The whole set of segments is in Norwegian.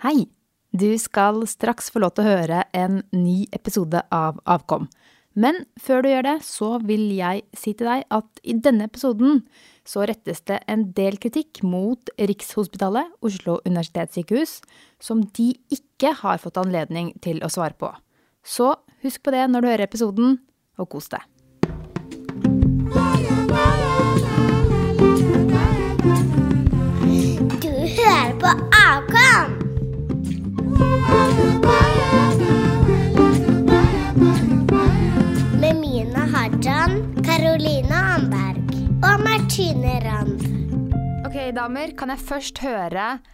Hei! Du skal straks få lov til å høre en ny episode av Avkom. Men før du gjør det, så vil jeg si til deg at i denne episoden så rettes det en del kritikk mot Rikshospitalet, Oslo universitetssykehus, som de ikke har fått anledning til å svare på. Så husk på det når du hører episoden, og kos deg. Mina Caroline Anberg og Martine Rand. Ok, damer, kan jeg først høre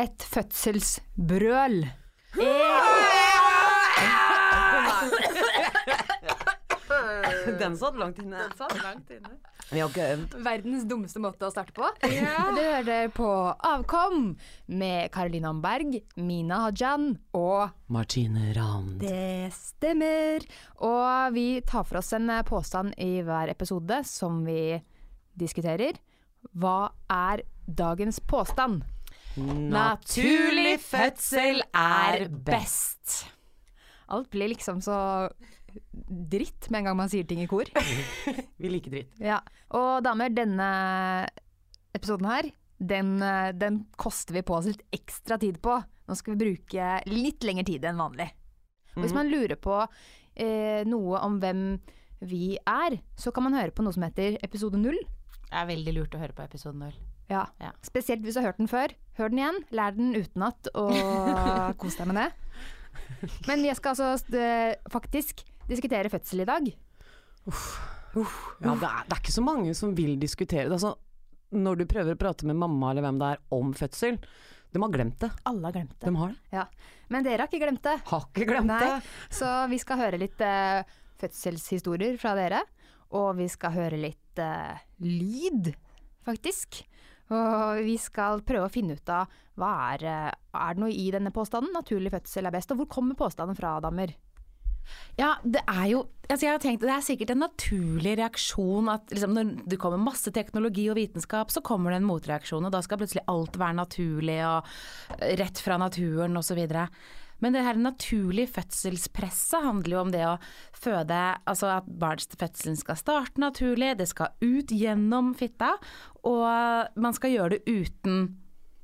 et fødselsbrøl? Den satt langt inne. Vi har ikke øvd. Verdens dummeste måte å starte på. Du hører på Avkom med Karoline Amberg, Mina Hajan og Martine Rand. Det stemmer. Og vi tar for oss en påstand i hver episode som vi diskuterer. Hva er dagens påstand? Naturlig fødsel er best. Alt blir liksom så dritt med en gang man sier ting i kor. Vi liker dritt. Ja. Og damer, denne episoden her, den, eh, den koster vi på oss litt ekstra tid på. Nå skal vi bruke litt lengre tid enn vanlig. Og hvis man lurer på eh, noe om hvem vi er, så kan man høre på noe som heter episode null. Det er veldig lurt å høre på episode null. Ja. Ja. Spesielt hvis du har hørt den før. Hør den igjen, lær den utenat og kos deg med det. Men jeg skal altså eh, faktisk diskutere fødsel i dag. Ja, det er, det er ikke så mange som vil diskutere det. Altså, når du prøver å prate med mamma eller hvem det er om fødsel, de har glemt det. Alle har glemt det. De har det. Ja. Men dere har ikke glemt det. Har ikke glemt Nei, det. så vi skal høre litt uh, fødselshistorier fra dere. Og vi skal høre litt uh, lyd, faktisk. Og vi skal prøve å finne ut av hva er, eh, er det noe i denne påstanden. Naturlig fødsel er best. Og hvor kommer påstanden fra, damer? Ja, det er jo altså jeg har tenkt, Det er sikkert en naturlig reaksjon at liksom, når det kommer masse teknologi og vitenskap, så kommer det en motreaksjon, og da skal plutselig alt være naturlig og eh, rett fra naturen osv. Men det her naturlige fødselspresset handler jo om det å føde Altså at barnsfødselen skal starte naturlig, det skal ut gjennom fitta, og man skal gjøre det uten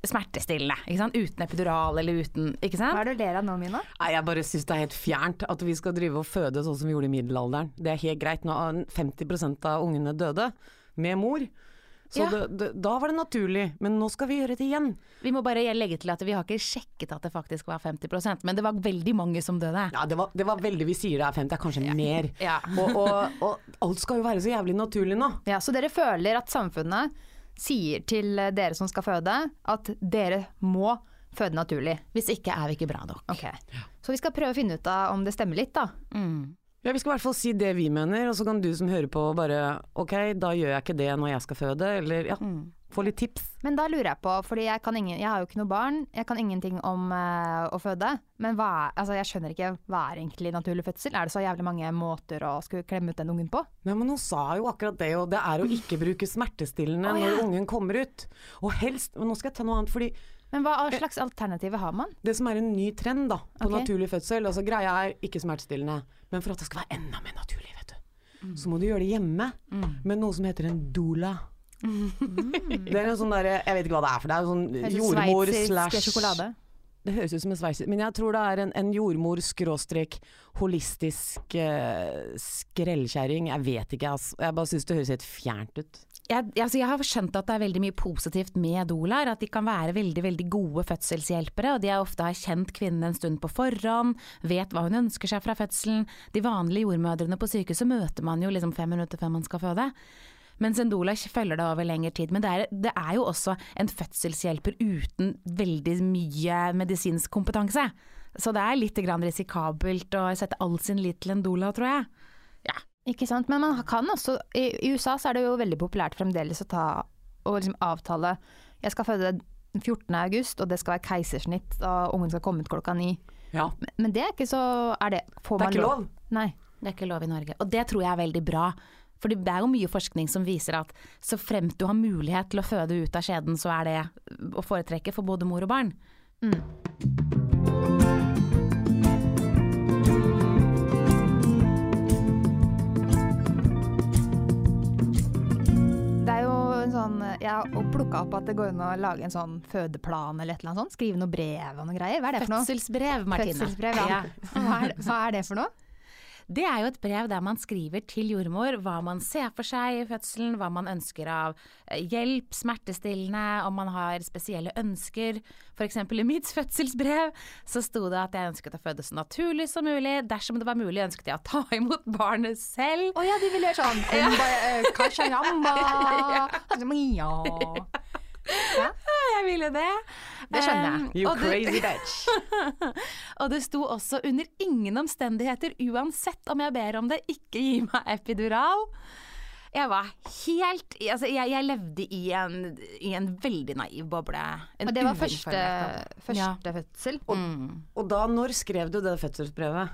smertestillende. Ikke sant? Uten epidural eller uten Ikke sant? Hva er det du ler av nå, Mina? Nei, jeg bare syns det er helt fjernt at vi skal drive og føde sånn som vi gjorde i middelalderen. Det er helt greit. Nå er 50% av ungene døde med mor. Så Ja. det, det, da var det naturlig, men nå skal vi gjøre det igjen. Vi må bare legge til at vi har ikke sjekket at det faktisk var 50% men det var veldig mange som døde. Ja, det var, det var veldig Vi sier det er 50, det er kanskje mer. Ja. Og, og, og alt skal jo være så jævlig naturlig nå. Ja, så dere føler at samfunnet sier til dere som skal føde, at dere må føde naturlig. Hvis ikke er vi ikke bra nok. Ok. Så vi skal prøve å finne ut av om det stemmer litt, da. Mm. Ja, Vi skal i hvert fall si det vi mener, og så kan du som hører på bare ok, da gjør jeg ikke det når jeg skal føde, eller ja, Mm. Få litt tips. Men da lurer jeg på, fordi jeg, kan ingen, jeg har jo ikke noe barn, jeg kan ingenting om uh, å føde. Men hva er, altså jeg skjønner ikke, hva er egentlig naturlig fødsel? Er det så jævlig mange måter å skulle klemme ut den ungen på? Nei, men hun sa jo akkurat det, og det er å ikke bruke smertestillende når ungen kommer ut. Og helst Men nå skal jeg ta noe annet, fordi Men hva slags alternativer har man? det som er en ny trend da, på okay. naturlig fødsel, altså greia er ikke smertestillende, men for at det skal være enda mer naturlig, vet du, så må du gjøre det hjemme med noe som heter en doula. Det er en sånn derre Jeg vet ikke hva det er, for det er sånn jordmor slash sjokolade. Det høres ut som en sveiser, men jeg tror det er en, en jordmor skråstrek holistisk uh, skrellkjerring. Jeg vet ikke, altså. Jeg bare syns det høres helt fjernt ut. Jeg, altså jeg har skjønt at det er veldig mye positivt med doulaer. At de kan være veldig veldig gode fødselshjelpere. Og de er ofte har kjent kvinnen en stund på forhånd, vet hva hun ønsker seg fra fødselen. De vanlige jordmødrene på sykehuset møter man jo liksom fem minutter før man skal føde. Mens en doula følger det over lengre tid. Men det er, det er jo også en fødselshjelper uten veldig mye medisinsk kompetanse. Så det er litt grann risikabelt å sette all sin lit til en doula, tror jeg. Ja. Ikke sant? Men man kan også I, i USA så er det jo veldig populært fremdeles å ta og liksom avtale Jeg skal føde 14. august, og det skal være keisersnitt, og ungen skal komme ut klokka ni. Ja. Men, men det er ikke så er det, får Det er man ikke lov. Nei. Det er ikke lov i Norge. Og det tror jeg er veldig bra. For det er jo mye forskning som viser at så fremt du har mulighet til å føde ut av skjeden, så er det å foretrekke for både mor og barn. Det er jo en sånn Jeg har plukka opp at det går an å lage en sånn fødeplan eller et eller annet sånt. Skrive noe brev og noe greier. Hva er det for noe? Fødselsbrev, Martine. Fødselsbrev, ja. Hva er, hva er det for noe? Det er jo et brev der man skriver til jordmor hva man ser for seg i fødselen, hva man ønsker av eh, hjelp, smertestillende, om man har spesielle ønsker. Eksempel i mitt fødselsbrev så sto det at jeg ønsket å føde så naturlig som mulig. Dersom det var mulig ønsket jeg å ta imot barnet selv. Å ja, de ville gjøre sånn. Ja. Kashayamba. Ja. Ja, jeg ville det. Det skjønner jeg. Um, You og det- crazy bitch. Og det sto også under ingen omstendigheter, uansett om jeg ber om det, ikke gi meg epidural. Jeg var helt Altså, jeg, jeg levde i en, i en veldig naiv boble. En Og det var første, første ja. fødsel. Og da, når skrev du det fødselsbrevet?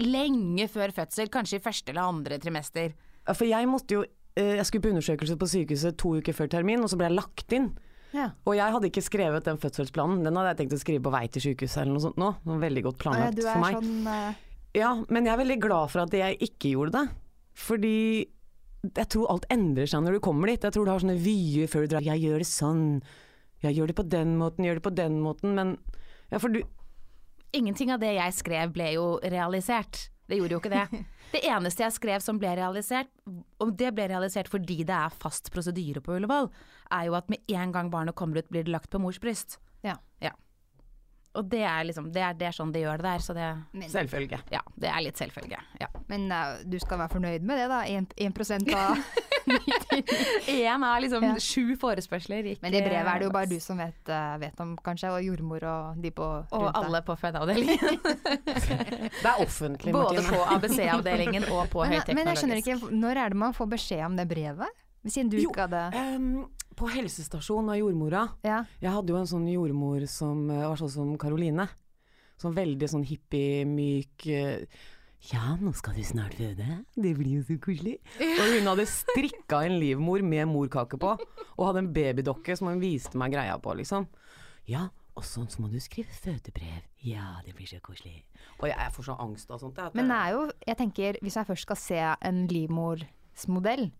Lenge før fødsel, kanskje i første eller andre trimester. Ja, For jeg måtte jo eh, Jeg skulle på undersøkelse på sykehuset to uker før termin, og så ble jeg lagt inn. Ja. Og jeg hadde ikke skrevet den fødselsplanen, den hadde jeg tenkt å skrive på vei til sykehuset eller noe sånt nå. Var veldig godt planlagt for meg. sånn uh... Ja, men jeg er veldig glad for at jeg ikke gjorde det. Fordi jeg tror alt endrer seg når du kommer dit. Jeg tror du har sånne vyer før du drar. Jeg gjør det sånn. Jeg gjør det på den måten, gjør det på den måten. Men ja, for du Ingenting av det jeg skrev ble jo realisert. Det gjorde jo ikke det. Det eneste jeg skrev som ble realisert, og det ble realisert fordi det er fast prosedyre på Ullevål, er jo at med en gang barnet kommer ut, blir det lagt på mors bryst. Ja. Ja. Og det er liksom, det er, det er sånn de gjør det der, så det, Men, Selvfølge. ja, det er litt selvfølge. Ja. men uh, du skal være fornøyd med det, da. 1, av Én av liksom Ja. sju forespørsler gikk Men det brevet er det jo bare du som vet, eh, vet om, kanskje. Og jordmor og de på Og rundt deg. alle på fødeavdelingen. Det er offentlig, Både på ABC-avdelingen og på Men, men jeg skjønner ikke, når er det man får beskjed om det brevet? Siden du ikke hadde Ehm, på helsestasjonen av jordmora. Ja. Jeg hadde jo en sånn jordmor som eh, var sånn som Karoline. Sånn veldig sånn hippie, myk eh, Ja, nå skal du snart føde. Det blir jo så koselig. Og hun hadde strikka en livmor med morkake på, og hadde en babydokke som hun viste meg greia på, liksom. Ja, og sånn så må du skrive fødebrev. Ja, det blir så koselig. Og jeg får så angst av sånt. jeg, Men det er jo, jeg tenker, hvis jeg først skal se en livmorsmodell,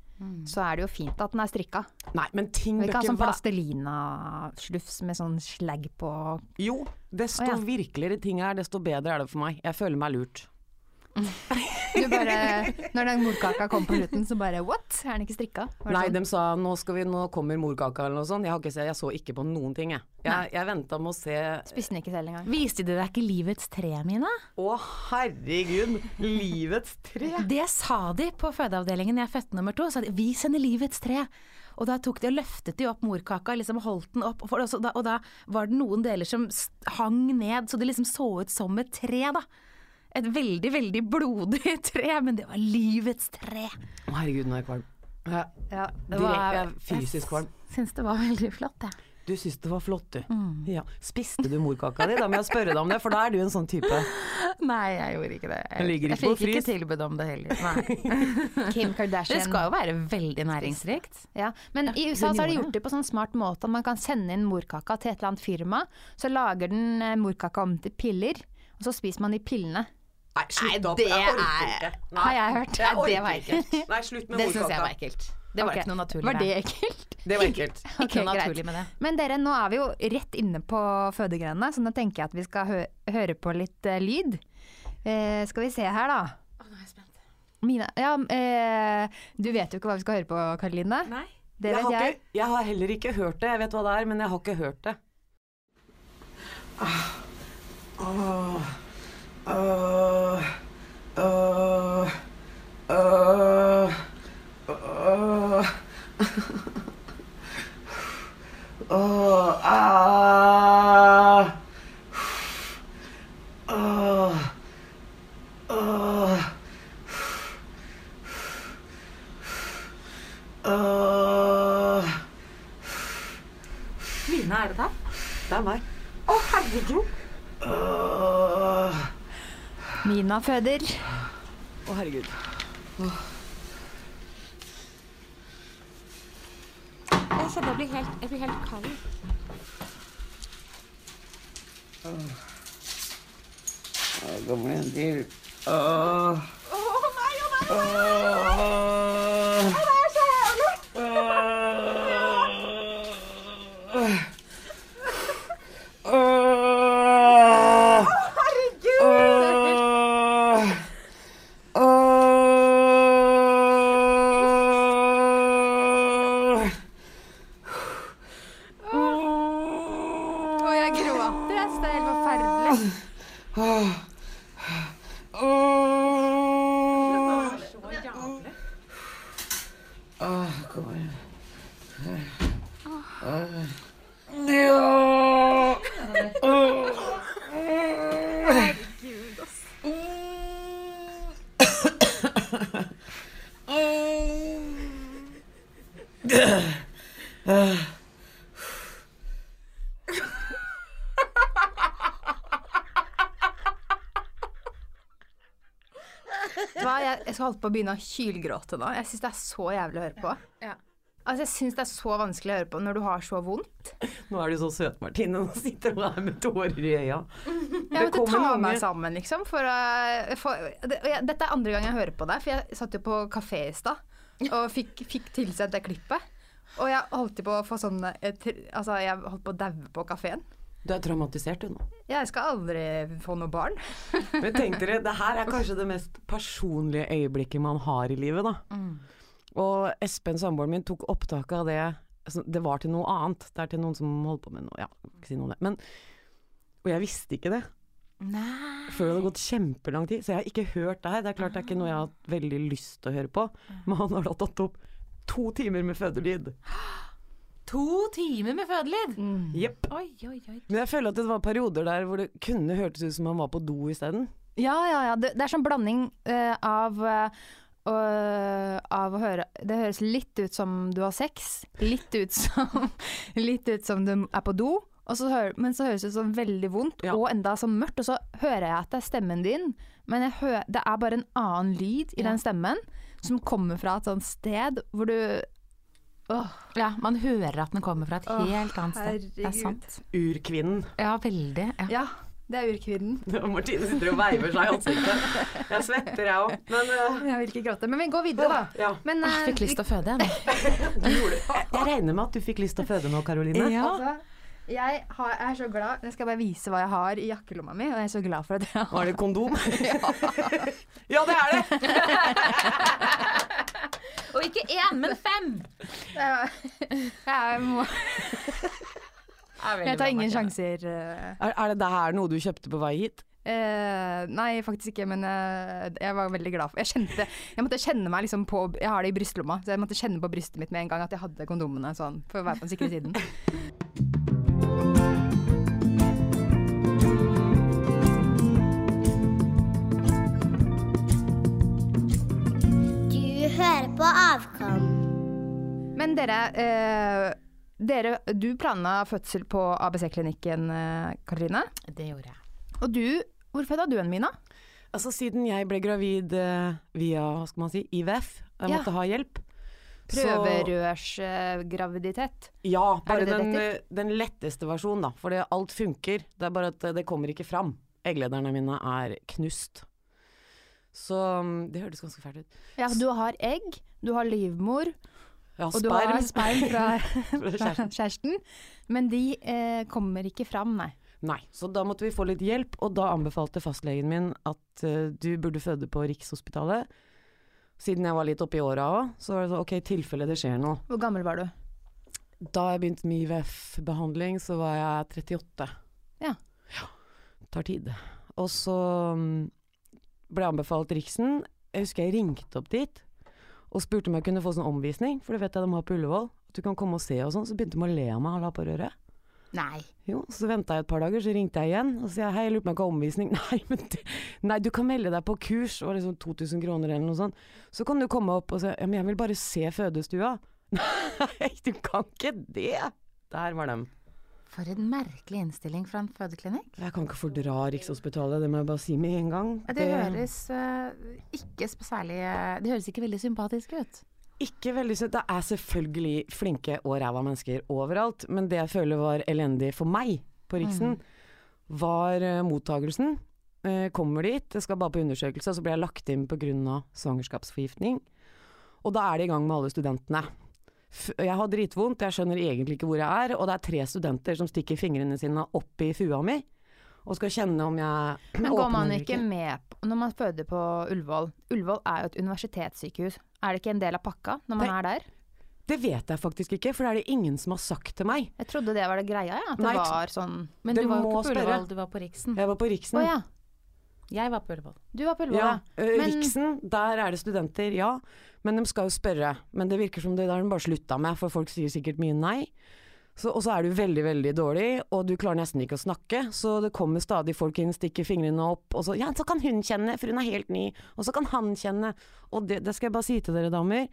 så er det jo fint at den er strikka. Nei, men ting bør ikke sånn plastelina-slufs med sånn slegg på Jo, desto ja. virkeligere ting er, desto bedre er det for meg. Jeg føler meg lurt. Du bare, Når den morkaka kom på slutten, så bare what? Er den ikke strikka? Var Nei, sånn? de sa nå, skal vi, nå kommer morkaka eller noe sånt. Jeg, har ikke, se- jeg så ikke på noen ting, jeg. Jeg, jeg venta med å se Spiste den ikke selv engang. Viste de deg ikke livets tre, Mina? Å herregud, livets tre! Det sa de på fødeavdelingen jeg fødte nummer to. Sa de, vi sender livets tre. Og da tok de og løftet de opp morkaka liksom holdt den opp. Og, for, og, så, da, og da var det noen deler som hang ned, så det liksom så ut som et tre, da. Et veldig, veldig blodig tre, men det var livets tre. Å herregud, nå er jeg kvalm. Ja, Ja, Det direkt, var- jeg er fysisk kvalm. Syns det var veldig flott, jeg. Du syns det var flott, du. Mm. Ja. Spiste du morkaka di? Da må jeg spørre deg om det, for da er du en sånn type. Nei, jeg gjorde ikke det. Jeg ikke jeg fikk ikke tilbud om det heller. Nei. Kim Det skal jo være veldig næringsrikt. Ja, men i USA så har de gjort det på sånn smart måte at man kan sende inn morkaka til et eller annet firma. Så lager den eh, morkaka om til piller, og så spiser man de pillene. Nei, slutt opp. det Jeg orker er- ikke. Nei, Har jeg hørt. Jeg Nei, det var ekkelt. Nei, slutt med Det syns jeg var ekkelt. Det var okay. ikke noe naturlig Var det ekkelt? Det var ekkelt. Ikke Ok, noe greit. naturlig med det. Men dere, nå er vi jo rett inne på fødegrenene, så nå tenker jeg at vi skal hø høre på litt uh, lyd. Uh, skal vi se her, da. Å, nå er jeg spent. Mina, ja, uh, du vet jo ikke hva vi skal høre på, Karoline. Nei. Det Jeg vet har, jeg. ikke, jeg har heller ikke hørt det. Jeg vet hva det er, men jeg har ikke hørt det. Ah. Åh. Åh. Ah. Åh. Åh. Åh. Mina, er det deg? Det er meg. Å, herregud. Åh. Mina føder. Å, herregud. Jeg kjenner jeg blir helt, jeg blir helt kald. Åh, Kommer en til. Åh. Åh. Åh. Åh. Åh. Og jeg gråter, jeg. Så det er helt forferdelig. Åh, kom igjen. Åh. Ja. Åh. Hva, jeg, jeg skal holde på å begynne å hylgråte nå. Jeg syns det er så jævlig å høre på. Ja. Altså, jeg syns det er så vanskelig å høre på når du har så vondt. Nå er du så søt, Martine. Nå sitter du her med tårer i øya. Jeg måtte ta mange- meg sammen, liksom. For, å- for, det, og jeg, dette er andre gang jeg hører på deg, for jeg satt jo på kafé i stad og fikk, fikk tilsendt det klippet. Og jeg holdt på å få sånn Altså, jeg holdt på å daue på kafeen. Du er traumatisert, du nå. Jeg skal aldri få noe barn. Men tenk dere, det her er kanskje det mest personlige øyeblikket man har i livet, da. Og Espen, samboeren min, tok opptak av det. Altså, det var til noe annet. Det er til noen som holder på med noe Ja, ikke si noe om det. Men, og jeg visste ikke det Nei. før det hadde gått kjempelang tid. Så jeg har ikke hørt det her. Det er klart det er ikke noe jeg har hatt veldig lyst til å høre på. Men han har da tatt opp to timer med fødelyd. To timer med fødelyd! Jepp. Oi, oi, oi. Men jeg føler at det var perioder der hvor det kunne hørtes ut som han var på do isteden. Ja, ja, ja. Det, det er sånn blanding uh, av uh, og- av å høre Det høres litt ut som du har sex, litt ut som, litt ut som du er på do, og så hører, men så høres det ut som veldig vondt Ja. og enda så mørkt. Og så hører jeg at det er stemmen din, men jeg hø det er bare en annen lyd i Ja. den stemmen som kommer fra et sånt sted hvor du Ja, man hører at den kommer fra et Åh, helt annet sted. Det er sant. Urkvinnen. Ja, veldig. Ja. ja. Det er urkvinnen. Martine sitter og veiver seg i ansiktet. Jeg svetter, jeg òg. Men uh, Jeg vil ikke gråte. Men vi går videre, da. ja. Men Jeg eh, fikk lyst til å føde, jeg nå. Du gjorde det. Jeg, jeg regner med at du fikk lyst til å føde nå, Karoline. Ja. Altså, jeg, har, jeg er så glad Jeg skal bare vise hva jeg har i jakkelomma mi, og jeg er så glad for at jeg har Var det kondom? ja. ja, det er det! Og ikke én, men fem! Jeg, jeg, må, jeg tar ingen sjanser. eh. Er, er det det her noe du kjøpte på vei hit? Eh, nei, faktisk ikke, men eh, jeg var veldig glad for Jeg kjente Jeg måtte kjenne meg liksom på Jeg har det i brystlomma, så jeg måtte kjenne på brystet mitt med en gang at jeg hadde kondomene sånn, for å være på den sikre siden. hører på Avkom. Men dere, eh, dere Du planla fødsel på ABC-klinikken, Katrine. Det gjorde jeg. Og du Hvor fødte du en, Mina? Altså, siden jeg ble gravid eh, via, hva skal man si, IVF, og jeg Ja. måtte ha hjelp. Prøverørsgraviditet. Ja, bare det det den, eh, den letteste versjonen, da. For alt funker. Det er bare at eh, det kommer ikke fram. Egglederne mine er knust. Så mm, det hørtes ganske fælt ut. Ja, du har egg, du har livmor, Ja, og du har sperm fra, Fra kjæresten. Men de eh, kommer ikke fram, nei. Nei, så da måtte vi få litt hjelp, og da anbefalte fastlegen min at uh, du burde føde på Rikshospitalet. Siden jeg var litt oppi åra òg, så var det sånn ok, i tilfelle det skjer noe. Hvor gammel var du? Da jeg begynte med IVF-behandling, så var jeg 38. Ja. Ja, tar tid. Og så mm, ble anbefalt Riksen. Jeg husker jeg ringte opp dit og spurte om jeg kunne få sånn omvisning, for det vet jeg de har på Ullevål. At du kan komme og se og sånn. Så begynte de å le av meg og la på røret. Nei. Jo, så venta jeg et par dager, så ringte jeg igjen og sa hei, jeg lurer på om jeg omvisning. Nei, men det, nei, du kan melde deg på kurs, det var liksom 2000 kroner eller noe sånt. Så kan du komme opp og si ja, men jeg vil bare se fødestua. Nei, du kan ikke det! Der var dem. For en merkelig innstilling fra en fødeklinikk. Jeg kan ikke fordra Rikshospitalet, det må jeg bare si med en gang. Det høres uh, ikke særlig eh, Det høres ikke veldig sympatisk ut. Ikke veldig søtt. Det er selvfølgelig flinke og ræva mennesker overalt, men det jeg føler var elendig for meg på Riksen, var uh, mottagelsen. Kommer dit, jeg skal bare på undersøkelse, og så blir jeg lagt inn pga. svangerskapsforgiftning. Og da er de i gang med alle studentene. Jeg har dritvondt, jeg skjønner egentlig ikke hvor jeg er, og det er tre studenter som stikker fingrene sine opp i fua mi og skal kjenne om jeg Men går man ikke med på- når man føder på Ullevål? Ullevål er jo et universitetssykehus. Er det ikke en del av pakka når man Nei. er der? Det vet jeg faktisk ikke, for det er det ingen som har sagt til meg. Jeg trodde det var det greia, ja. At det Nei, var sånn Men du var jo ikke på spørre. Ullevål, du var på Riksen. Jeg var på Riksen. Oh, ja. Jeg var på Ullevål. Du var på Ullevål, Ja, ja. Men- Riksen, der er det studenter, ja. Men de skal jo spørre. Men det virker som det har de bare slutta med, for folk sier sikkert mye nei. Og så er du veldig, veldig dårlig, og du klarer nesten ikke å snakke. Så det kommer stadig folk inn, stikker fingrene opp, og så Ja, så kan hun kjenne, for hun er helt ny. Og så kan han kjenne. Og det, det skal jeg bare si til dere damer.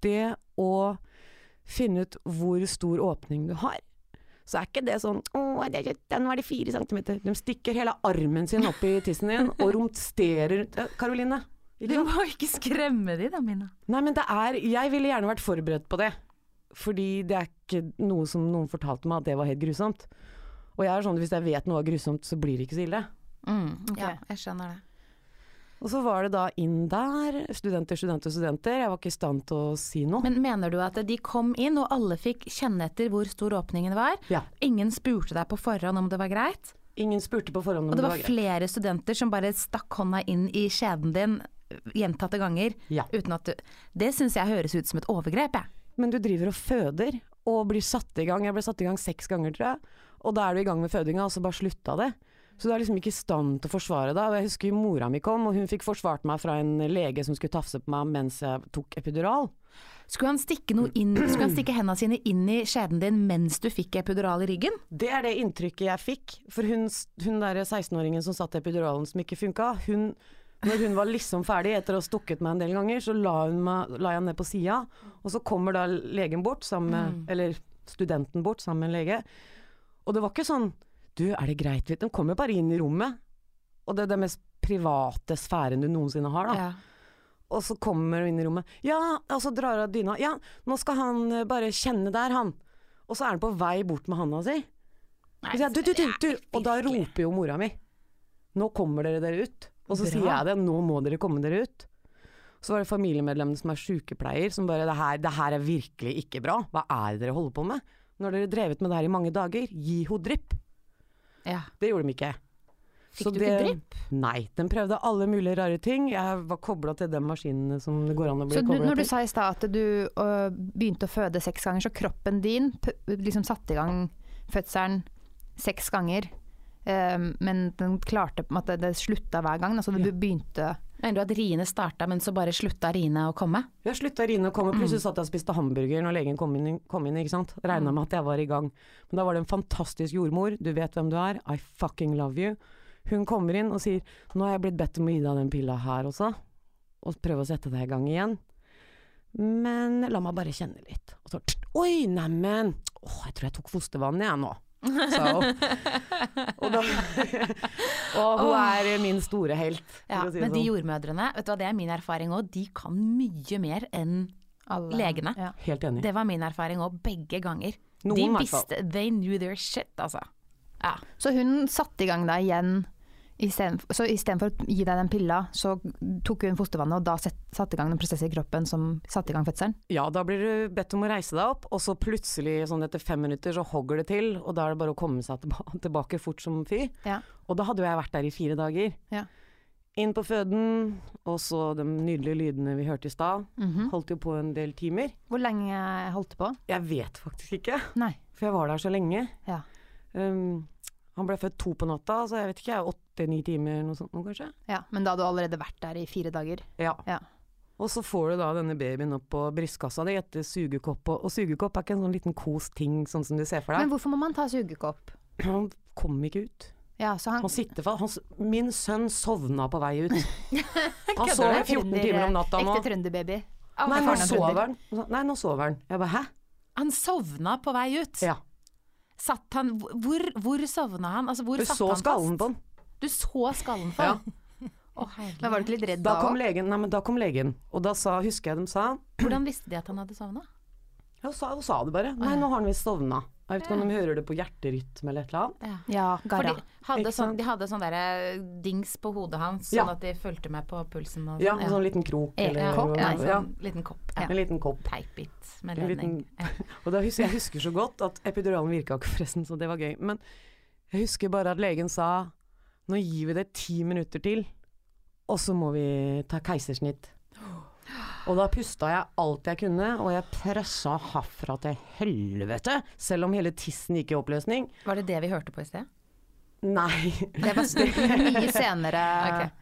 Det å finne ut hvor stor åpning du har. Så er ikke det sånn Å, det den var det fire centimeter. De stikker hele armen sin opp i tissen din og romsterer Karoline. Du må ikke skremme de da, Mina. Nei, men det er Jeg ville gjerne vært forberedt på det. Fordi det er ikke noe som noen fortalte meg at det var helt grusomt. Og jeg er sånn hvis jeg vet noe er grusomt, så blir det ikke så ille. Mm, okay. Ja, jeg skjønner det. Og så var det da inn der. Studenter, studenter, studenter. Jeg var ikke i stand til å si noe. Men mener du at de kom inn, og alle fikk kjenne etter hvor stor åpningen var? Ja. Ingen spurte deg på forhånd om det var greit? Ingen spurte på forhånd om det var greit. Og det var flere studenter som bare stakk hånda inn i skjeden din gjentatte ganger? Ja. Uten at du Det syns jeg høres ut som et overgrep, jeg. Men du driver og føder, og blir satt i gang. Jeg ble satt i gang seks ganger, tror jeg. Og da er du i gang med fødinga, og så bare slutta det. Så du er liksom ikke i stand til å forsvare deg. Og jeg husker mora mi kom, og hun fikk forsvart meg fra en lege som skulle tafse på meg mens jeg tok epidural. Skulle han stikke noe inn Skulle han stikke hendene sine inn i skjeden din mens du fikk epidural i ryggen? Det er det inntrykket jeg fikk. For hun, hun der 16-åringen som satt epiduralen som ikke funka, hun når hun var liksom ferdig etter å ha stukket meg en del ganger, så la, hun meg, la jeg henne ned på sida, og så kommer da legen bort sammen med Eller studenten bort sammen med en lege. Og det var ikke sånn Du, er det greit? De kommer bare inn i rommet. Og det er den mest private sfæren du noensinne har, da. Og så kommer hun inn i rommet. Ja, og så drar hun av dyna. Ja, nå skal han eh, bare kjenne der, han. Og så er han på vei bort med handa si. Så sier du, du, du, du. og da roper jo mora mi. Nå kommer dere dere ut. Og så Bra. sier jeg det. Nå må dere komme dere ut. Så var det familiemedlemmene som er sykepleier, som bare det her, det her er virkelig ikke bra. Hva er det dere holder på med? Når dere har drevet med det her i mange dager, gi henne drypp. Ja. Det gjorde de ikke. Fikk Så du ikke drypp? Nei, den prøvde alle mulige rare ting. Jeg var kobla til de maskinene som det går an å bli Så til. Så når du sa i stad at du øh, begynte å føde seks ganger, så kroppen din liksom satte i gang fødselen seks ganger, øh, men den klarte på en måte Det slutta hver gang. Altså du begynte Mener du at riene starta, men så bare slutta riene å komme? Ja, slutta å rine og komme, plutselig satt jeg og spiste hamburger når legen kom inn, kom inn ikke sant. Regna med at jeg var i gang. Men da var det en fantastisk jordmor, du vet hvem du er, I fucking love you. Hun kommer inn og sier nå har jeg blitt bedt om å gi deg den pilla her også, og prøve å sette deg i gang igjen. Men la meg bare kjenne litt. Og så oi, neimen, åh, jeg tror jeg tok fostervannet, jeg nå. Sa hun. og, da, og hun er min store helt, for Ja, å si det men de sånn. jordmødrene, vet du hva det er min erfaring òg, de kan mye mer enn alle Legene. Ja. Helt enig. Det var min erfaring òg, begge ganger. Noen, de visste They knew their shit, altså. Ja. Så hun satte i gang da igjen. I stedet- Så istedenfor å gi deg den pilla, så tok hun fostervannet, og da satte i gang den prosessen i kroppen som satte i gang fødselen? Ja, da blir du bedt om å reise deg opp, og så plutselig, sånn etter fem minutter, så hogger det til, og da er det bare å komme seg tilbake fort som fy. Ja. Og da hadde jo jeg vært der i fire dager. Ja. Inn på føden, og så de nydelige lydene vi hørte i stad. Mhm. Holdt jo på en del timer. Hvor lenge holdt det på? Jeg vet faktisk ikke, Nei. for jeg var der så lenge. Ja. Um, han ble født to på natta, så jeg vet ikke, åtte-ni timer, noe sånt noe kanskje. ja. Men da hadde du allerede vært der i fire dager? Ja. Ja. Og så får du da denne babyen opp på brystkassa di etter sugekopp, og, og sugekopp er ikke en sånn liten kos ting, sånn som du ser for deg. Men hvorfor må man ta sugekopp? Han kom ikke ut. Ja, så han Han sitter. Han, min sønn sovna på vei ut. Han sov sover 14 timer om natta nå. Ekte trønderbaby. Nei, nå er sover han. Nei, nå sover han. Jeg bare hæ? Han sovna på vei ut. Ja. Satt han Hvor, hvor sovna han? Altså, hvor Du satt så han skallen på han. Du så skallen for Ja. Å, herregud. Men var du ikke litt redd Da da kom òg? legen, nei, men da kom legen, og da sa, husker jeg de sa Hvordan visste de at han hadde sovna? Ja, hun sa, hun sa det bare. Nei, nå har han visst sovna. Jeg vet ikke om de hører det på hjerterytme eller et eller annet. Ja. Ja, For Garra. de hadde, sånn, de hadde sånn derre dings på hodet hans, sånn Ja. at de fulgte med på pulsen og Ja, sånn. en sånn liten krok Eh, eller kopp, Nei, sånn ja, liten kopp. Ja. En liten kopp. Teipbit med ledning. liten, og da husker, jeg husker så godt at epiduralen virka ikke forresten, så det var gøy. Men jeg husker bare at legen sa nå gir vi det ti minutter til, og så må vi ta keisersnitt. Og da pusta jeg alt jeg kunne, og jeg pressa herfra til helvete, selv om hele tissen gikk i oppløsning. Var det det vi hørte på i sted? Nei, Det var mye senere.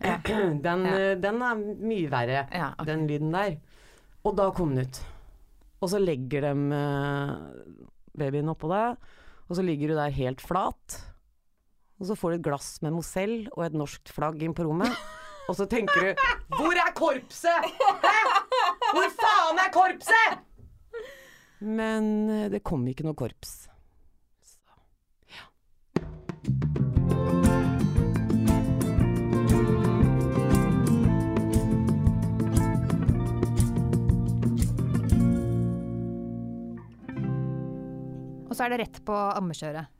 Ok. den, Ja. eh, den er mye verre, Ja, okay. den lyden der. Og da kom den ut. Og så legger de eh, babyen oppå deg, og så ligger du der helt flat. Og så får du et glass med Mozell og et norskt flagg inn på rommet. Og så tenker du Hvor er korpset?! Hæ? Hvor faen er korpset?! Men eh, det kom ikke noe korps. Og så er det rett på ammekjøret.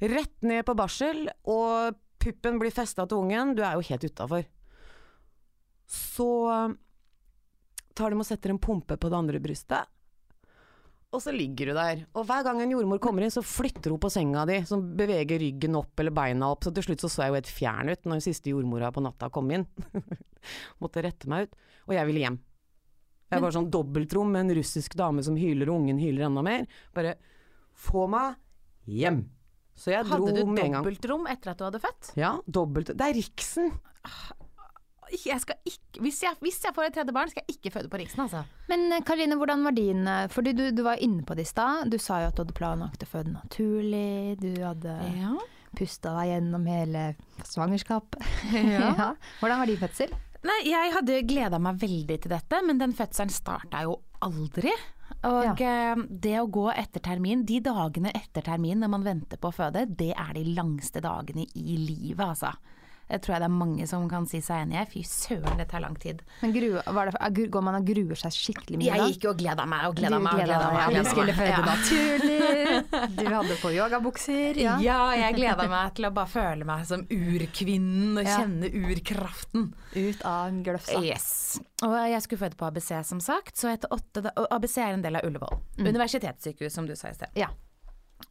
Rett ned på barsel, og puppen blir festa til ungen. Du er jo helt utafor. Så tar de og setter en pumpe på det andre brystet. Og så ligger du der. Og hver gang en jordmor kommer inn, så flytter hun på senga di, som beveger ryggen opp eller beina opp. Så til slutt så så jeg jo helt fjern ut når den siste jordmora på natta kom inn. Måtte rette meg ut. Og jeg ville hjem. Jeg var sånn dobbeltrom med en russisk dame som hyler, og ungen hyler enda mer. Bare få meg hjem. Så jeg dro Hadde du med en gang. dobbeltrom etter at du hadde født? Ja, dobbelt. Det er Riksen. Jeg skal ikke, hvis, jeg, hvis jeg får et tredje barn, skal jeg ikke føde på Riksen, altså. Men Karine, Karoline, hvordan var din eh, Fordi du, du var inne på det i stad. Du sa jo at du hadde planlagt å føde naturlig. Du hadde Ja. pusta deg gjennom hele svangerskapet. Ja. Hvordan var din fødsel? Nei, jeg hadde gleda meg veldig til dette, men den fødselen starta jo aldri. Og eh, det å gå etter termin, de dagene etter termin når man venter på å føde, det er de langste dagene i livet, altså. Det tror jeg det er mange som kan si seg enig i. Fy søren, det tar lang tid. Men gru, var det, går man og gruer seg skikkelig mye da? Jeg gikk jo og gleda meg og gleda meg. meg og gleder gleda meg. Du skulle føde Ja. naturlig. Du hadde på yogabukser. Ja. Ja. jeg gleda meg til å bare føle meg som urkvinnen og Ja. kjenne urkraften. Ut av gløfsa. Yes. Og jeg skulle føde på ABC, som sagt. Så etter åtte da ABC er en del av Ullevål. Universitetssykehus, som du sa i sted. Ja.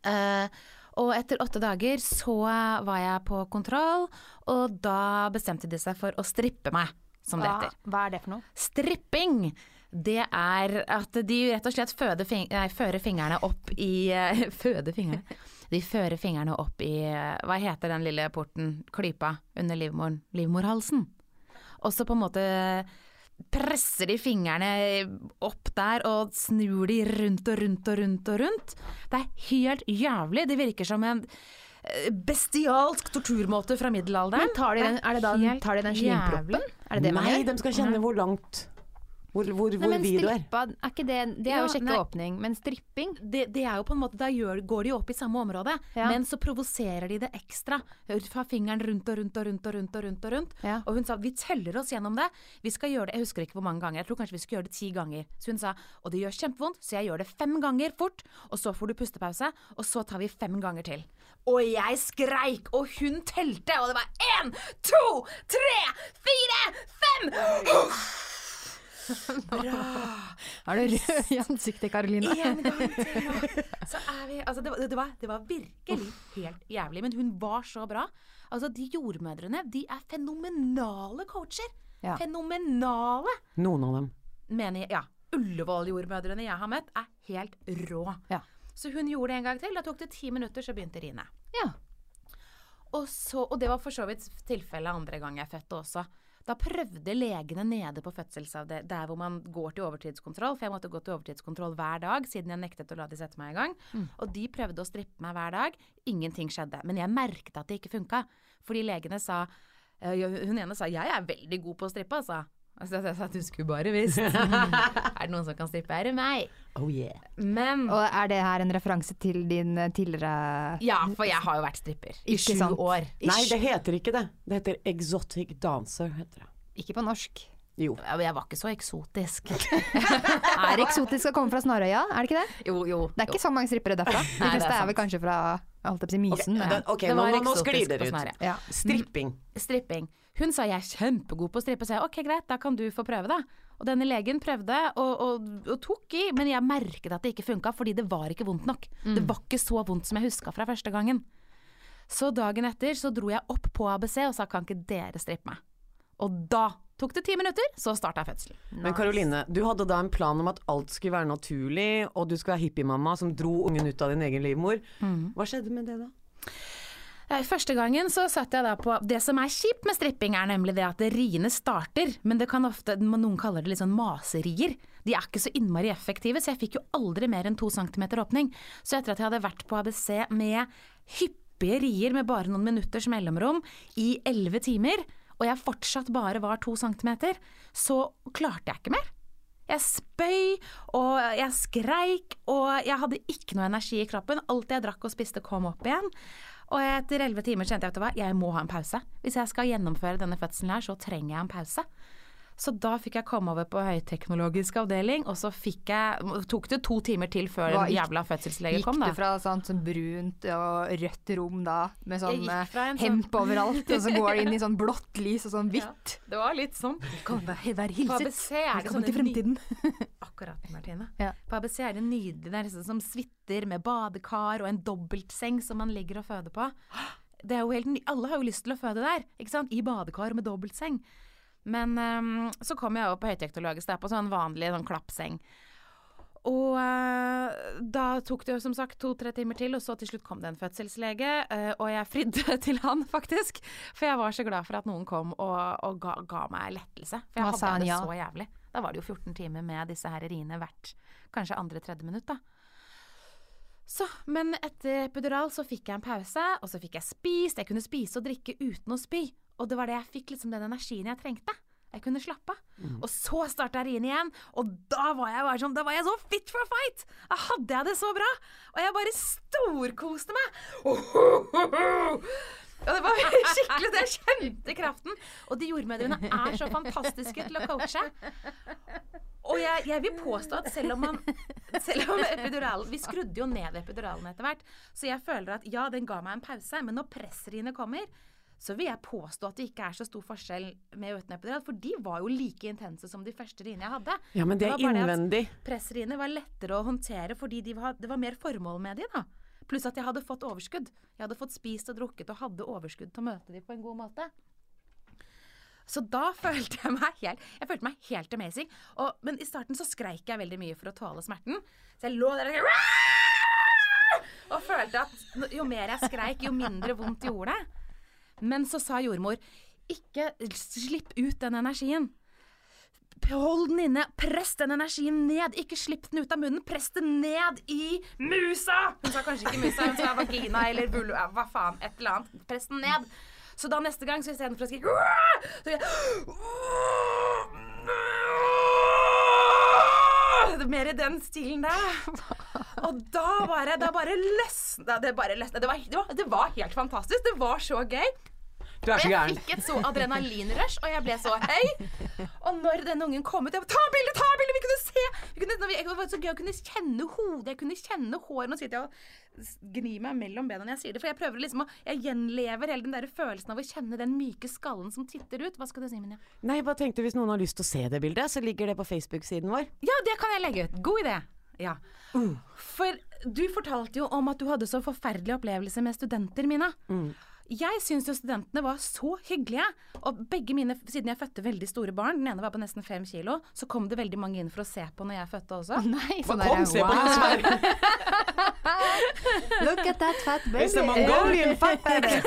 Eh, og etter åtte dager så var jeg på kontroll, og da bestemte de seg for å strippe meg, som det heter. hva er det for noe? Stripping, det er at de rett og slett føder fing nei, fører fingrene opp i Føder fingrene? De fører fingrene opp i Hva heter den lille porten? Klypa under livmoren? Livmorhalsen. Og så på en måte presser de fingrene opp der og snur de rundt og rundt og rundt og rundt. Det er helt jævlig. Det virker som en eh, bestialsk torturmåte fra middelalderen. Men tar de den, er det da, tar de den slimproppen? Er det det Nei, de skal kjenne hvor langt Hvor, hvor, Nei, hvor men strippa, er. er ikke det Det er Ja, jo sjekke åpning, men stripping det, det er jo på en måte, Da gjør, går de jo opp i samme område, Ja. men så provoserer de det ekstra. Fra fingeren rundt og rundt og rundt og rundt. Og rundt og rundt. Ja. Og hun sa vi teller oss gjennom det. Vi skal gjøre det, Jeg husker ikke hvor mange ganger, jeg tror kanskje vi skal gjøre det ti ganger. Så hun sa og det gjør kjempevondt, så jeg gjør det fem ganger fort. Og så får du pustepause, og så tar vi fem ganger til. Og jeg skreik, og hun telte, og det var én, to, tre, fire, fem! Er du rød i ansiktet, Karoline? En gang til. Så er vi Altså, det var, det, var, det var virkelig helt jævlig. Men hun var så bra. Altså, de jordmødrene, de er fenomenale coacher. Ja. Fenomenale! Noen av dem. Mener jeg. Ja. Ullevål-jordmødrene jeg har møtt, er helt rå. Ja. Så hun gjorde det en gang til. Da tok det ti minutter, så begynte Rine. ja. Og, så, og det var for så vidt tilfellet andre gang jeg fødte også. Da prøvde legene nede på fødselsavdelingen, der hvor man går til overtidskontroll, for jeg måtte gå til overtidskontroll hver dag siden jeg nektet å la de sette meg i gang. Og de prøvde å strippe meg hver dag. Ingenting skjedde. Men jeg merket at det ikke funka. Fordi legene sa eh, Hun ene sa 'jeg er veldig god på å strippe', altså. Altså, jeg sa at du skulle bare visst. er det noen som kan strippe, er det meg. Oh yeah. Men Og er det her en referanse til din eh, tidligere Ja, for jeg har jo vært stripper i sju sant. år. Nei, det heter ikke det. Det heter exotic dancer, heter det. Ikke på norsk. Jo. Jeg var ikke så eksotisk. Er eksotisk å komme fra Snarøya, er det ikke det? Jo, jo. Det er ikke så mange strippere derfra. De Nei, det er er, vel kanskje fra jeg holdt på å si Mysen. Ok, ja. den- ok, Det nå, nå, nå sklir dere ut. Ja. Stripping. Stripping. Hun sa jeg er kjempegod på å strippe, så jeg ok greit, da kan du få prøve da. Og denne legen prøvde og, og, og tok i, men jeg merket at det ikke funka fordi det var ikke vondt nok. Det var ikke så vondt som jeg huska fra første gangen. Så dagen etter så dro jeg opp på ABC og sa kan ikke dere strippe meg? Og da tok det ti minutter, så starta fødselen. Men Karoline, du hadde da en plan om at alt skulle være naturlig, og du skulle være hippiemamma som dro ungen ut av din egen livmor. Mm. Hva skjedde med det da? Eh, Første gangen så satt jeg da på Det som er kjipt med stripping, er nemlig det at riene starter, men det kan ofte Noen kaller det litt sånn maserier. De er ikke så innmari effektive, så jeg fikk jo aldri mer enn to centimeter åpning. Så etter at jeg hadde vært på ABC med hyppige rier med bare noen minutters mellomrom i elleve timer, og jeg fortsatt bare var to centimeter, så klarte jeg ikke mer. Jeg spøy, og jeg skreik, og jeg hadde ikke noe energi i kroppen. Alt jeg drakk og spiste kom opp igjen. Og etter elleve timer kjente jeg at jeg må ha en pause. Hvis jeg skal gjennomføre denne fødselen her, så trenger jeg en pause. Så da fikk jeg komme over på høyteknologisk avdeling, og så fikk jeg Tok det to timer til før Hva en jævla fødselslege kom, da. du fra sånn, sånn brunt og rødt rom da, med sånn gikk eh, sånn- hemp overalt, og så går det inn i sånn blått lys og sånn hvitt? Det var litt sånn. Kom, være hilset. Velkommen til fremtiden. Akkurat, Martine. Ja. På ABC er det nydelig. Det er liksom som suiter med badekar og en dobbeltseng som man ligger og føder på. Alle har jo lyst til å føde der, ikke sant? I badekar med dobbeltseng. Men um, så kom jeg over på høyteknologisk, der på sånn vanlig sånn klappseng. Og uh, da tok det jo som sagt to-tre timer til, og så til slutt kom det en fødselslege. Uh, og jeg fridde til han, faktisk. For jeg var så glad for at noen kom og, og ga, ga meg lettelse. For jeg Hva hadde det ja? så jævlig. Da var det jo 14 timer med disse her riene hvert kanskje andre-tredje minutt, da. Så, men etter epidural så fikk jeg en pause, og så fikk jeg spist. Jeg kunne spise og drikke uten å spy. Og det var det jeg fikk liksom den energien jeg trengte. Jeg kunne slappe av. Og så starta riene igjen, og da var jeg bare sånn Da var jeg så fit for a fight! Da hadde jeg det så bra! Og jeg bare storkoste meg. Og det var skikkelig Jeg kjente kraften. Og de jordmødrene er så fantastiske til å coache. Og jeg, jeg vil påstå at selv om man Selv om epiduralen Vi skrudde jo ned epiduralen etter hvert, så jeg føler at ja, den ga meg en pause, men når pressriene kommer, så vil jeg påstå at det ikke er så stor forskjell med epidural, for de var jo like intense som de første riene jeg hadde. Ja, men det er bare at innvendig. Pressriene var lettere å håndtere fordi de var, det var mer formål med de da. Pluss at jeg hadde fått overskudd. Jeg hadde fått spist og drukket og hadde overskudd til å møte de på en god måte. Så da følte jeg meg helt Jeg følte meg helt amazing. Og, men i starten så skreik jeg veldig mye for å tåle smerten. Så jeg lå der og og følte at jo mer jeg skreik, jo mindre vondt gjorde det. Men så sa jordmor ikke slipp ut den energien. Hold den inne, press den energien ned, ikke slipp den ut av munnen, press den ned i musa! Hun sa kanskje ikke musa, hun sa vagina eller vulva, hva faen, et eller annet. Press den ned. Så da neste gang, så istedenfor å skrike så jeg, Mer i den stilen der. Og da bare, da bare løsna det. Bare løsna. Det, det, det var helt fantastisk. Det var så gøy. Du er så gæren. jeg fikk et så adrenalinrush, og jeg ble så høy. Og når den ungen kom ut, jeg bare, ta bilde, ta bilde, vi kunne se! Vi kunne, når vi, det var så gøy å kunne kjenne hodet, jeg kunne kjenne håret. Nå sitter jeg og gnir meg mellom bena når jeg sier det, for jeg prøver liksom å Jeg gjenlever hele den der følelsen av å kjenne den myke skallen som titter ut. Hva skal du si, Minja? Nei, jeg bare tenkte hvis noen har lyst til å se det bildet, så ligger det på Facebook-siden vår. Ja, det kan jeg legge ut. God idé. Ja. For du fortalte jo om at du hadde så forferdelig opplevelse med studenter, Mina. Jeg syns jo studentene var så hyggelige. Og begge mine, siden jeg fødte veldig store barn, den ene var på nesten fem kilo, så kom det veldig mange inn for å se på når jeg fødte også. Nei, Bare sånn kom, se på den. Look at that fat It's a baby. Mongolian fat baby.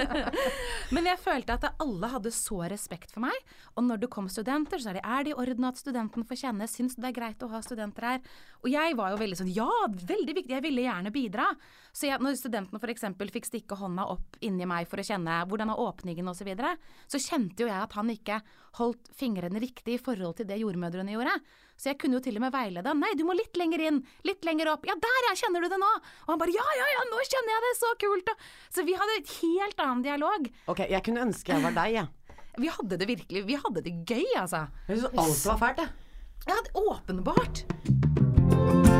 Men jeg følte at alle hadde så respekt for meg. Og når det kom studenter, så er det er det i orden at studenten får kjenne. Syns du det er greit å ha studenter her? Og jeg var jo veldig sånn ja, veldig viktig, jeg ville gjerne bidra. Så jeg, når studentene f.eks. fikk stikke hånda opp inni meg for å kjenne hvordan er åpningen osv., så, videre, så kjente jo jeg at han ikke holdt fingrene riktig i forhold til det jordmødrene gjorde. Så jeg kunne jo til og med veilede. Nei, du må litt lenger inn, litt lenger opp. Ja, der ja, kjenner du det nå? Og han bare ja, ja, ja, nå kjenner jeg det, så kult. Så vi hadde et helt annen dialog. Ok, jeg kunne ønske jeg var deg, jeg. Vi hadde det virkelig Vi hadde det gøy, altså. Jeg syns alt var fælt, jeg. Ja, åpenbart.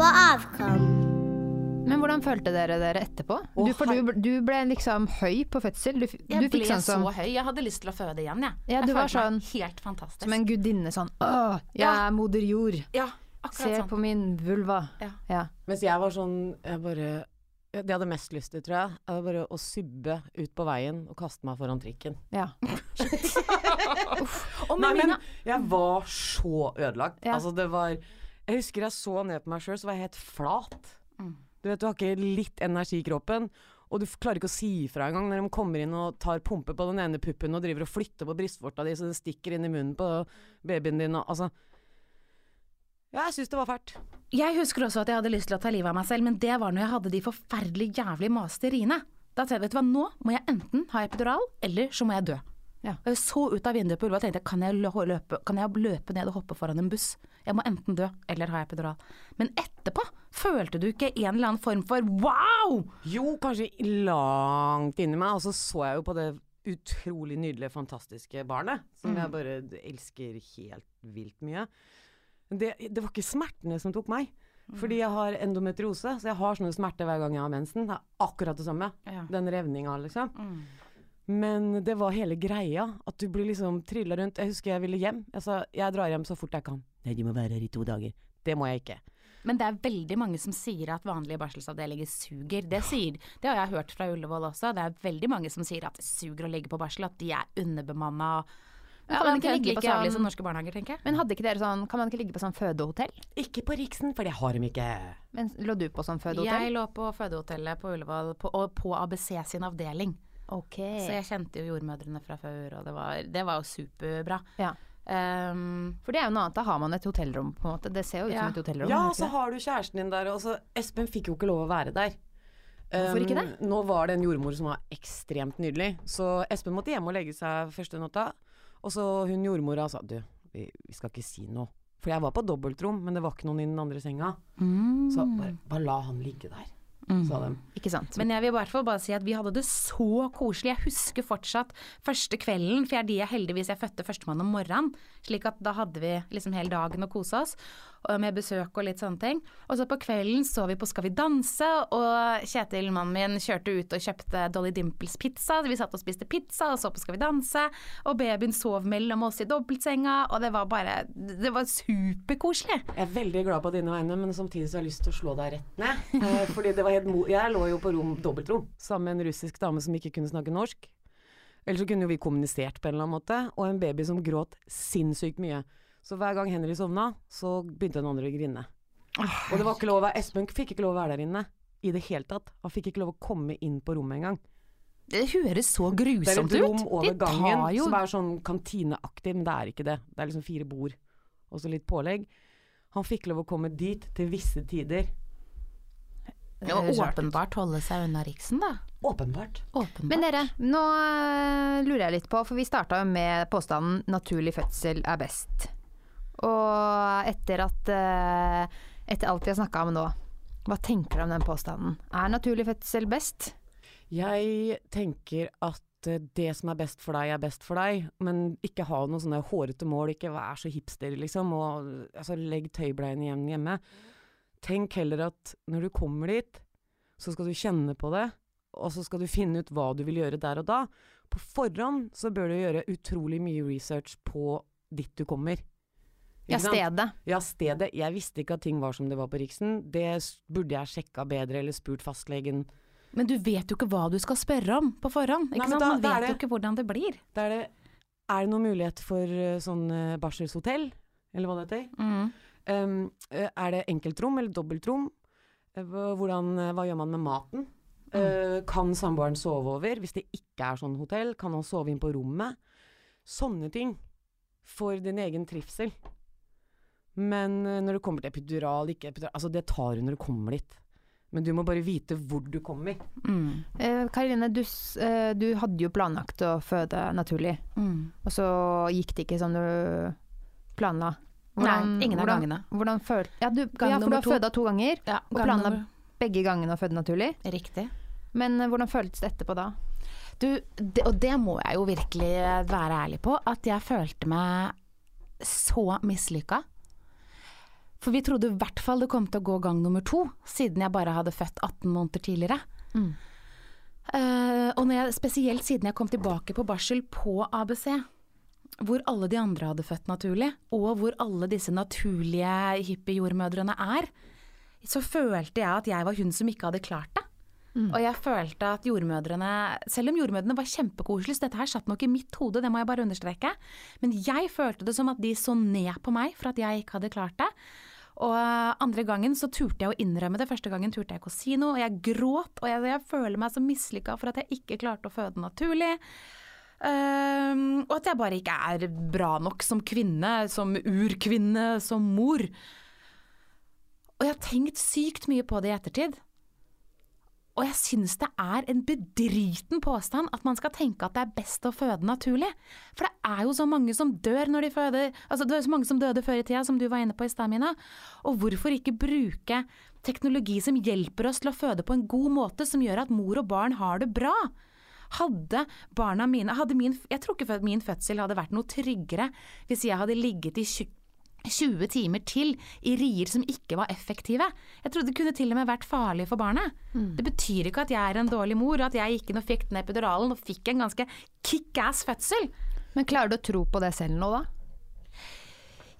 På Avkom. Men hvordan følte dere dere etterpå? Oh, du, for du, du ble liksom høy på fødsel. Du, jeg du fikk ble sånn som, så høy. Jeg hadde lyst til å føde igjen, jeg. Ja, du jeg var følte meg sånn- helt fantastisk. som en gudinne sånn Åh, jeg Ja. er moder jord. ja, akkurat Se sånn. på min vulva. Ja. Ja. Mens jeg var sånn jeg bare Det jeg hadde mest lyst til, tror jeg, det var bare å subbe ut på veien og kaste meg foran trikken. ja. Og Nei, men jeg var så ødelagt. Ja. Altså, det var Jeg husker jeg så ned på meg sjøl, så var jeg helt flat. Mm. Du vet, du har ikke litt energi i kroppen. Og du klarer ikke å si ifra engang når de kommer inn og tar pumpe på den ene puppen og driver og flytter på brystvorta di så det stikker inn i munnen på babyen din og altså Ja, jeg syns det var fælt. Jeg husker også at jeg hadde lyst til å ta livet av meg selv, men det var når jeg hadde de forferdelig jævlig maste riene. Da tenkte jeg, vet du hva, nå må jeg enten ha epidural, eller så må jeg dø. Ja. Jeg så ut av vinduet på Ulva og tenkte, kan jeg, løpe, kan jeg løpe ned og hoppe foran en buss? Jeg må enten dø, eller ha epidural. Men etterpå, følte du ikke en eller annen form for wow? Jo, kanskje langt inni meg, og så så jeg jo på det utrolig nydelige, fantastiske barnet, som jeg bare elsker helt vilt mye. Det, det var ikke smertene som tok meg, fordi jeg har endometriose, så jeg har sånne smerter hver gang jeg har mensen. Det er akkurat det samme. Ja. Den revninga, liksom. Men det var hele greia, at du blir liksom trilla rundt. Jeg husker jeg ville hjem. Jeg sa jeg drar hjem så fort jeg kan. Nei, de må være her i to dager. Det må jeg ikke. Men det er veldig mange som sier at vanlige barselsavdelinger suger. Det, sier, det har jeg hørt fra Ullevål også. Det er veldig mange som sier at det suger å ligge på barsel, at de er underbemanna. Ja, kan man ikke ligge på jævlig sånn- som norske barnehager, tenker jeg. Men hadde ikke dere sånn Kan man ikke ligge på sånn fødehotell? Ikke på Riksen, for det har de ikke. Men lå du på sånn fødehotell? Jeg lå på fødehotellet på Ullevål på, og på ABC sin avdeling. Ok. Så jeg kjente jo jordmødrene fra før, og det var, det var jo superbra. Ja. Um, For det er jo noe annet. Da har man et hotellrom, på en måte. Det ser jo ut Ja. som et hotellrom. Ja, så har du kjæresten din der, og så Espen fikk jo ikke lov å være der. Hvorfor ikke Um, Nå var det en jordmor som var ekstremt nydelig, så Espen måtte hjem og legge seg første natta. Og så hun jordmora sa du, vi, vi skal ikke si noe. For jeg var på dobbeltrom, men det var ikke noen i den andre senga. Mm. Så bare, bare la han ligge der, sa de. Ikke sant. Men jeg vil i hvert fall bare si at vi hadde det så koselig. Jeg husker fortsatt første kvelden, for jeg er de jeg heldigvis jeg fødte førstemann om morgenen. Slik at da hadde vi liksom hele dagen å kose oss, med besøk og litt sånne ting. Og så på kvelden så vi på Skal vi danse, og Kjetil, mannen min, kjørte ut og kjøpte Dolly Dimples pizza. Vi satt og spiste pizza og så på Skal vi danse, og babyen sov mellom oss i dobbeltsenga, og det var bare Det var superkoselig. Jeg er veldig glad på dine vegne, men samtidig så har jeg lyst til å slå deg rett ned. Eh, fordi det var helt mo Jeg lå jo på rom, dobbeltrom sammen med en russisk dame som ikke kunne snakke norsk. Eller så kunne jo vi kommunisert på en eller annen måte, og en baby som gråt sinnssykt mye. Så hver gang Henry sovna, så begynte den andre å grine. Og det var ikke lov å være Espen fikk ikke lov å være der inne i det hele tatt. Han fikk ikke lov å komme inn på rommet engang. Det høres så Det er et rom over gangen jo som er sånn kantineaktig, men det er ikke det. Det er liksom fire bord og så litt pålegg. Han fikk lov å komme dit til visse tider. Ja, åpenbart holde seg unna Riksen, da. Åpenbart. Åpenbart. Men dere, nå øh, lurer jeg litt på, for vi starta jo med påstanden 'naturlig fødsel er best'. Og etter at øh, Etter alt vi har snakka om nå, hva tenker dere om den påstanden? Er naturlig fødsel best? Jeg tenker at eh, det som er best for deg, er best for deg, men ikke ha noen sånne hårete mål, ikke vær så hipster, liksom, og altså, legg tøybleiene igjen hjemme. Tenk heller at når du kommer dit, så skal du kjenne på det, og så skal du finne ut hva du vil gjøre der og da. På forhånd så bør du gjøre utrolig mye research på dit du kommer. Ja, sant? stedet. Ja, stedet. Jeg visste ikke at ting var som det var på Riksen. Det burde jeg sjekka bedre, eller spurt fastlegen. Men du vet jo ikke hva du skal spørre om på forhånd. Ikke Nei, sant? da- Man vet det, jo ikke hvordan det blir. Da er det Er det noen mulighet for eh, sånn eh, barselshotell, eller hva det heter? Mm. Um, er det enkeltrom eller dobbeltrom? Hvordan, hva gjør man med maten? Eh, kan samboeren sove over? Hvis det ikke er sånn hotell, kan han sove inn på rommet? Sånne ting. For din egen trivsel. Men eh, når det kommer til epidural, ikke epidural Altså, det tar du når du kommer dit. Men du må bare vite hvor du kommer. Mm. Eh, Karoline, du, eh, du hadde jo planlagt å føde naturlig, Mm. og så gikk det ikke som du planla. Nei, ingen av hvordan, gangene. Hvordan føl ja, du, Gang ja, for du har føda to ganger, Ja, og planla begge gangene å føde naturlig. Riktig. Men eh, hvordan føltes det etterpå da? Du, det, og det må jeg jo virkelig være ærlig på, at jeg følte meg så mislykka. For vi trodde i hvert fall det kom til å gå gang nummer to, siden jeg bare hadde født 18 måneder tidligere. Eh, og når jeg, spesielt siden jeg kom tilbake på barsel på ABC, hvor alle de andre hadde født naturlig, og hvor alle disse naturlige hippiejordmødrene er, så følte jeg at jeg var hun som ikke hadde klart det. Og jeg følte at jordmødrene, selv om jordmødrene var kjempekoselige, så dette her satt nok i mitt hode, det må jeg bare understreke, men jeg følte det som at de så ned på meg for at jeg ikke hadde klart det. Og andre gangen så turte jeg å innrømme det, første gangen turte jeg ikke å si noe, og jeg gråt, og jeg, jeg føler meg så mislykka for at jeg ikke klarte å føde naturlig. Um, og at jeg bare ikke er bra nok som kvinne, som urkvinne, som mor. Og jeg har tenkt sykt mye på det i ettertid. Og jeg syns det er en bedriten påstand at man skal tenke at det er best å føde naturlig. For det er jo så mange som dør når de føder Altså det er så mange som døde før i tida, som du var inne på i stad, Mina. Og hvorfor ikke bruke teknologi som hjelper oss til å føde på en god måte, som gjør at mor og barn har det bra? Hadde barna mine hadde min, Jeg tror ikke min fødsel hadde vært noe tryggere hvis jeg hadde ligget i tjukk 20 timer til i rier som ikke var effektive. Jeg trodde det kunne til og med vært farlig for barnet. Det betyr ikke at jeg er en dårlig mor, og at jeg gikk inn og fikk den epiduralen og fikk en ganske kickass fødsel. Men klarer du å tro på det selv nå, da?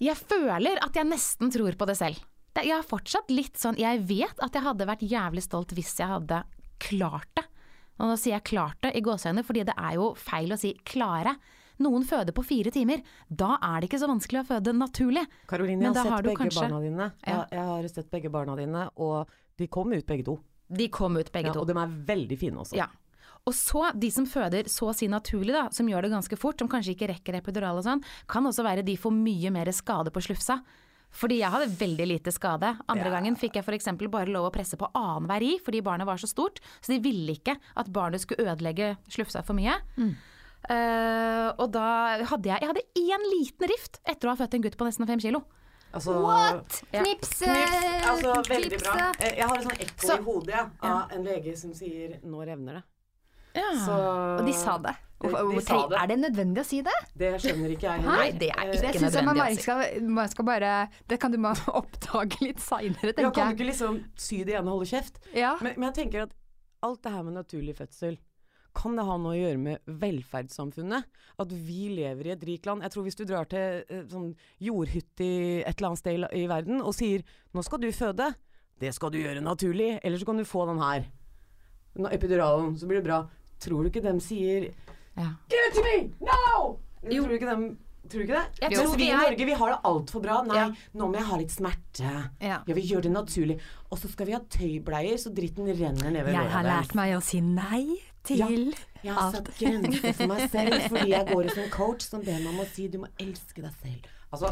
Jeg føler at jeg nesten tror på det selv. Jeg har fortsatt litt sånn Jeg vet at jeg hadde vært jævlig stolt hvis jeg hadde klart det. Og nå sier jeg klart det i gåseøyne, fordi det er jo feil å si klare. Noen føder på fire timer. Da er det ikke så vanskelig å føde naturlig. Karoline, jeg har sett har begge kanskje- barna dine. Ja. Jeg, har sett begge barna dine, og de kom ut begge to. De kom ut begge Ja, to. og de er veldig fine også. Ja. Og så de som føder så å si naturlig, da, som gjør det ganske fort, som kanskje ikke rekker epidural og sånn, kan også være de får mye mer skade på slufsa. Fordi jeg hadde veldig lite skade. Andre gangen fikk jeg f.eks. bare lov å presse på annenhver i fordi barnet var så stort, så de ville ikke at barnet skulle ødelegge slufsa for mye. Eh, og da hadde jeg Jeg hadde én liten rift etter å ha født en gutt på nesten fem kilo. Altså, Ja. Knips! Knips, altså veldig bra. Eh, Jeg har et sånt ekko Så- i hodet ja, av en lege som sier 'nå revner det'. Ja. Så Og de sa det. De- de sa det. Er det nødvendig å si det? Det skjønner ikke jeg heller. Nei, det er Eh, ikke Det jeg man nødvendig si. skal, man skal bare Det kan du bare oppdage litt seinere, Ja, kan du ikke liksom sy det igjen og holde kjeft? Ja. Men, men jeg tenker at alt det her med naturlig fødsel, kan det ha noe å gjøre med velferdssamfunnet? At vi lever i et rikt land? Jeg tror hvis du drar til eh, sånn jordhytte i et eller annet sted i, verden og sier 'nå skal du føde', det skal du gjøre naturlig, eller så kan du få den her. Epiduralen, så blir det bra. Tror du ikke dem sier Ja. 'give it to me, no'? Jo. Tror du ikke dem Tror du ikke det? Jeg Mens vi i Norge vi har det altfor bra. Nei, Ja. nå må jeg ha litt smerte. Ja. Jeg vi gjør det naturlig. Og så skal vi ha tøybleier så dritten renner nedover Jeg har lært meg å si nei til Jeg har satt grenser for meg selv fordi jeg går ut som coach som ber meg om å si du må elske deg selv. Altså,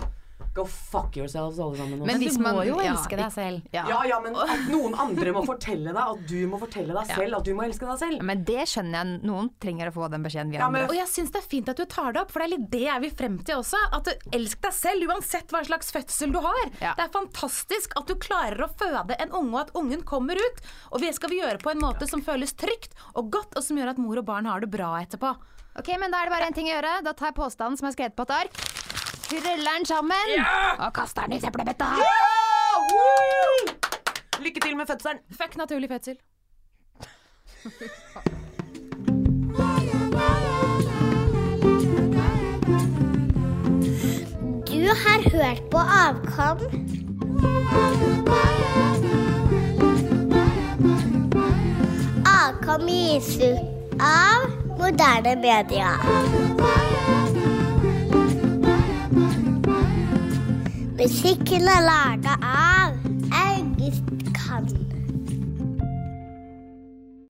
go fuck yourselves alle sammen. Men Men du må jo jo ja, elske deg selv. Ja. ja, ja, men at noen andre må fortelle deg at du må fortelle deg selv at du må elske deg selv. Men det skjønner jeg. Noen trenger å få den beskjeden Vi Ja, men-. Og jeg syns det er fint at du tar det opp, for det er litt det jeg vil frem til også. At du elsk deg selv uansett hva slags fødsel du har. Ja. Det er fantastisk at du klarer å føde en unge, og at ungen kommer ut. Og det skal vi gjøre på en måte som føles trygt og godt, og som gjør at mor og barn har det bra etterpå. Ok, men da er det bare én ting å gjøre. Da tar jeg påstanden som er skrevet på et ark, ruller den sammen og kaster den i søppelbøtta. Lykke til med fødselen. Fuck naturlig fødsel. Du har hørt på Avkom. Avkom gis ut av moderne media. Musikken er laga av August Kann.